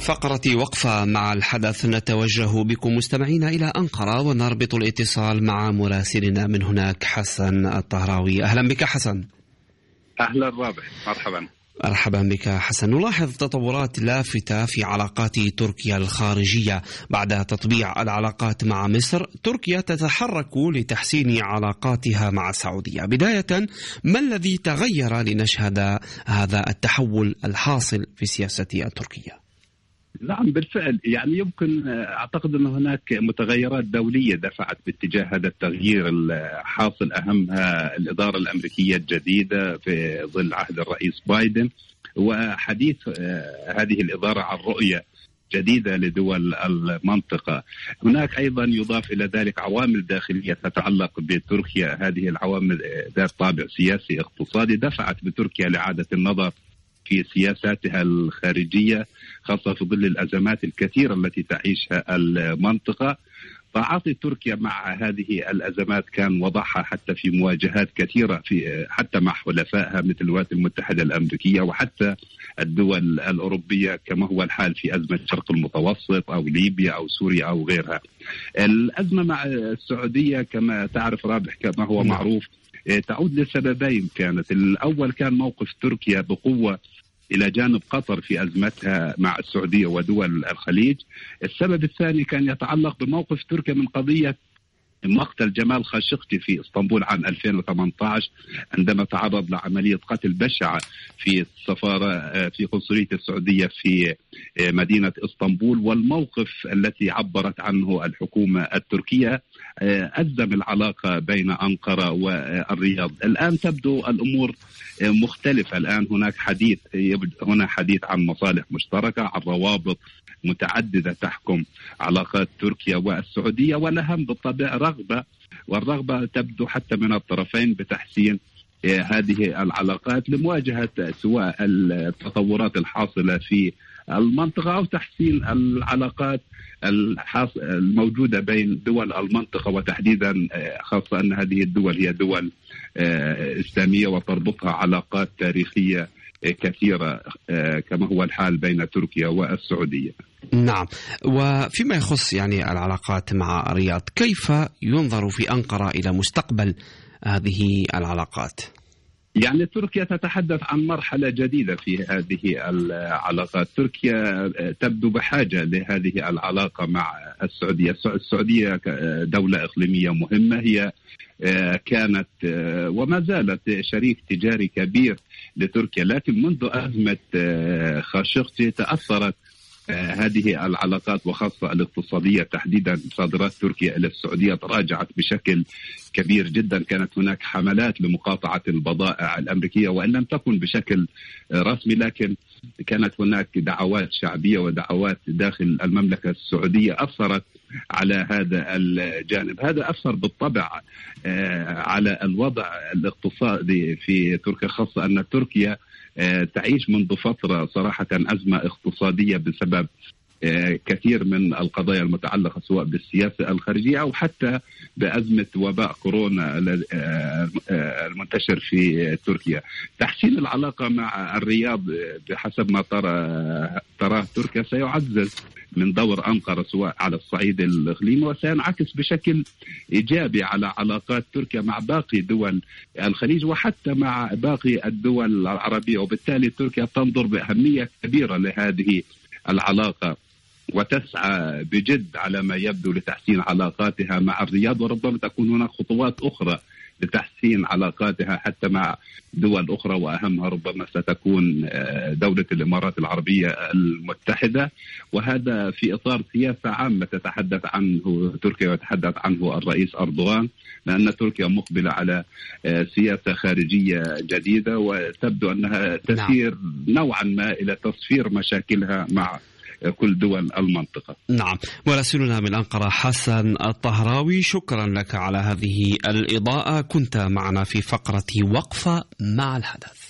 فقرة وقفة مع الحدث نتوجه بكم مستمعين إلى أنقرة ونربط الاتصال مع مراسلنا من هناك حسن الطهراوي. أهلا بك حسن. أهلا رابح. مرحبا. مرحبا بك حسن. نلاحظ تطورات لافتة في علاقات تركيا الخارجية. بعد تطبيع العلاقات مع مصر تركيا تتحرك لتحسين علاقاتها مع السعودية. بداية ما الذي تغير لنشهد هذا التحول الحاصل في السياسة التركية؟ نعم بالفعل. يعني يمكن أعتقد أن هناك متغيرات دولية دفعت باتجاه هذا التغيير الحاصل أهمها الإدارة الأمريكية الجديدة في ظل عهد الرئيس بايدن. وحديث هذه الإدارة عن رؤية جديدة لدول المنطقة. هناك أيضا يضاف إلى ذلك عوامل داخلية تتعلق بتركيا. هذه العوامل ذات طابع سياسي اقتصادي دفعت بتركيا لإعادة النظر في سياساتها الخارجية. خاصة في ظل الأزمات الكثيرة التي تعيشها المنطقة. تعاطي تركيا مع هذه الأزمات كان وضعها حتى في مواجهات كثيرة في حتى مع حلفائها مثل الولايات المتحدة الأمريكية وحتى الدول الأوروبية كما هو الحال في أزمة الشرق المتوسط أو ليبيا أو سوريا أو غيرها. الأزمة مع السعودية كما تعرف رابح كما هو معروف تعود لسببين كانت. الأول كان موقف تركيا بقوة إلى جانب قطر في أزمتها مع السعودية ودول الخليج. السبب الثاني كان يتعلق بموقف تركيا من قضية مقتل جمال خاشقجي في اسطنبول عام 2018 عندما تعرض لعملية قتل بشعة في السفارة في قنصلية السعودية في مدينة اسطنبول. والموقف التي عبرت عنه الحكومة التركية أزم العلاقة بين أنقرة والرياض. الآن تبدو الأمور مختلفة. الآن هناك حديث هنا حديث عن مصالح مشتركة عن روابط متعددة تحكم علاقات تركيا والسعودية والأهم بالطبع رغبة والرغبة تبدو حتى من الطرفين بتحسين هذه العلاقات لمواجهة سواء التطورات الحاصلة في المنطقة أو تحسين العلاقات الموجودة بين دول المنطقة وتحديدا خاصة أن هذه الدول هي دول إسلامية وتربطها علاقات تاريخية كثيرة كما هو الحال بين تركيا والسعودية. نعم. وفيما يخص يعني العلاقات مع الرياض كيف ينظر في أنقرة إلى مستقبل هذه العلاقات؟ يعني تركيا تتحدث عن مرحلة جديدة في هذه العلاقات. تركيا تبدو بحاجة لهذه العلاقة مع السعودية. السعودية دولة إقليمية مهمة هي كانت وما زالت شريك تجاري كبير لتركيا. لكن منذ أزمة خاشقجي تأثرت هذه العلاقات وخاصة الاقتصادية تحديدا صادرات تركيا إلى السعودية تراجعت بشكل كبير جدا. كانت هناك حملات لمقاطعة البضائع الأمريكية وإن لم تكن بشكل رسمي لكن كانت هناك دعوات شعبية ودعوات داخل المملكة السعودية أثرت على هذا الجانب. هذا أثر بالطبع على الوضع الاقتصادي في تركيا خاصة أن تركيا تعيش منذ فترة صراحة أزمة اقتصادية بسبب كثير من القضايا المتعلقة سواء بالسياسة الخارجية أو حتى بأزمة وباء كورونا المنتشر في تركيا. تحسين العلاقة مع الرياض بحسب ما ترى تراه تركيا سيعزز من دور أنقرة سواء على الصعيد الإقليمي وسينعكس بشكل إيجابي على علاقات تركيا مع باقي دول الخليج وحتى مع باقي الدول العربية. وبالتالي تركيا تنظر بأهمية كبيرة لهذه العلاقة وتسعى بجد على ما يبدو لتحسين علاقاتها مع الرياض. وربما تكون هناك خطوات أخرى لتحسين علاقاتها حتى مع دول أخرى وأهمها ربما ستكون دولة الإمارات العربية المتحدة. وهذا في إطار سياسة عامة تتحدث عنه تركيا ويتحدث عنه الرئيس أردوغان لأن تركيا مقبلة على سياسة خارجية جديدة وتبدو أنها تسير نوعا ما إلى تصفير مشاكلها مع كل دول المنطقة. نعم. مراسلنا من أنقرة حسن الطهراوي شكرا لك على هذه الإضاءة. كنت معنا في فقرة وقفة مع الحدث.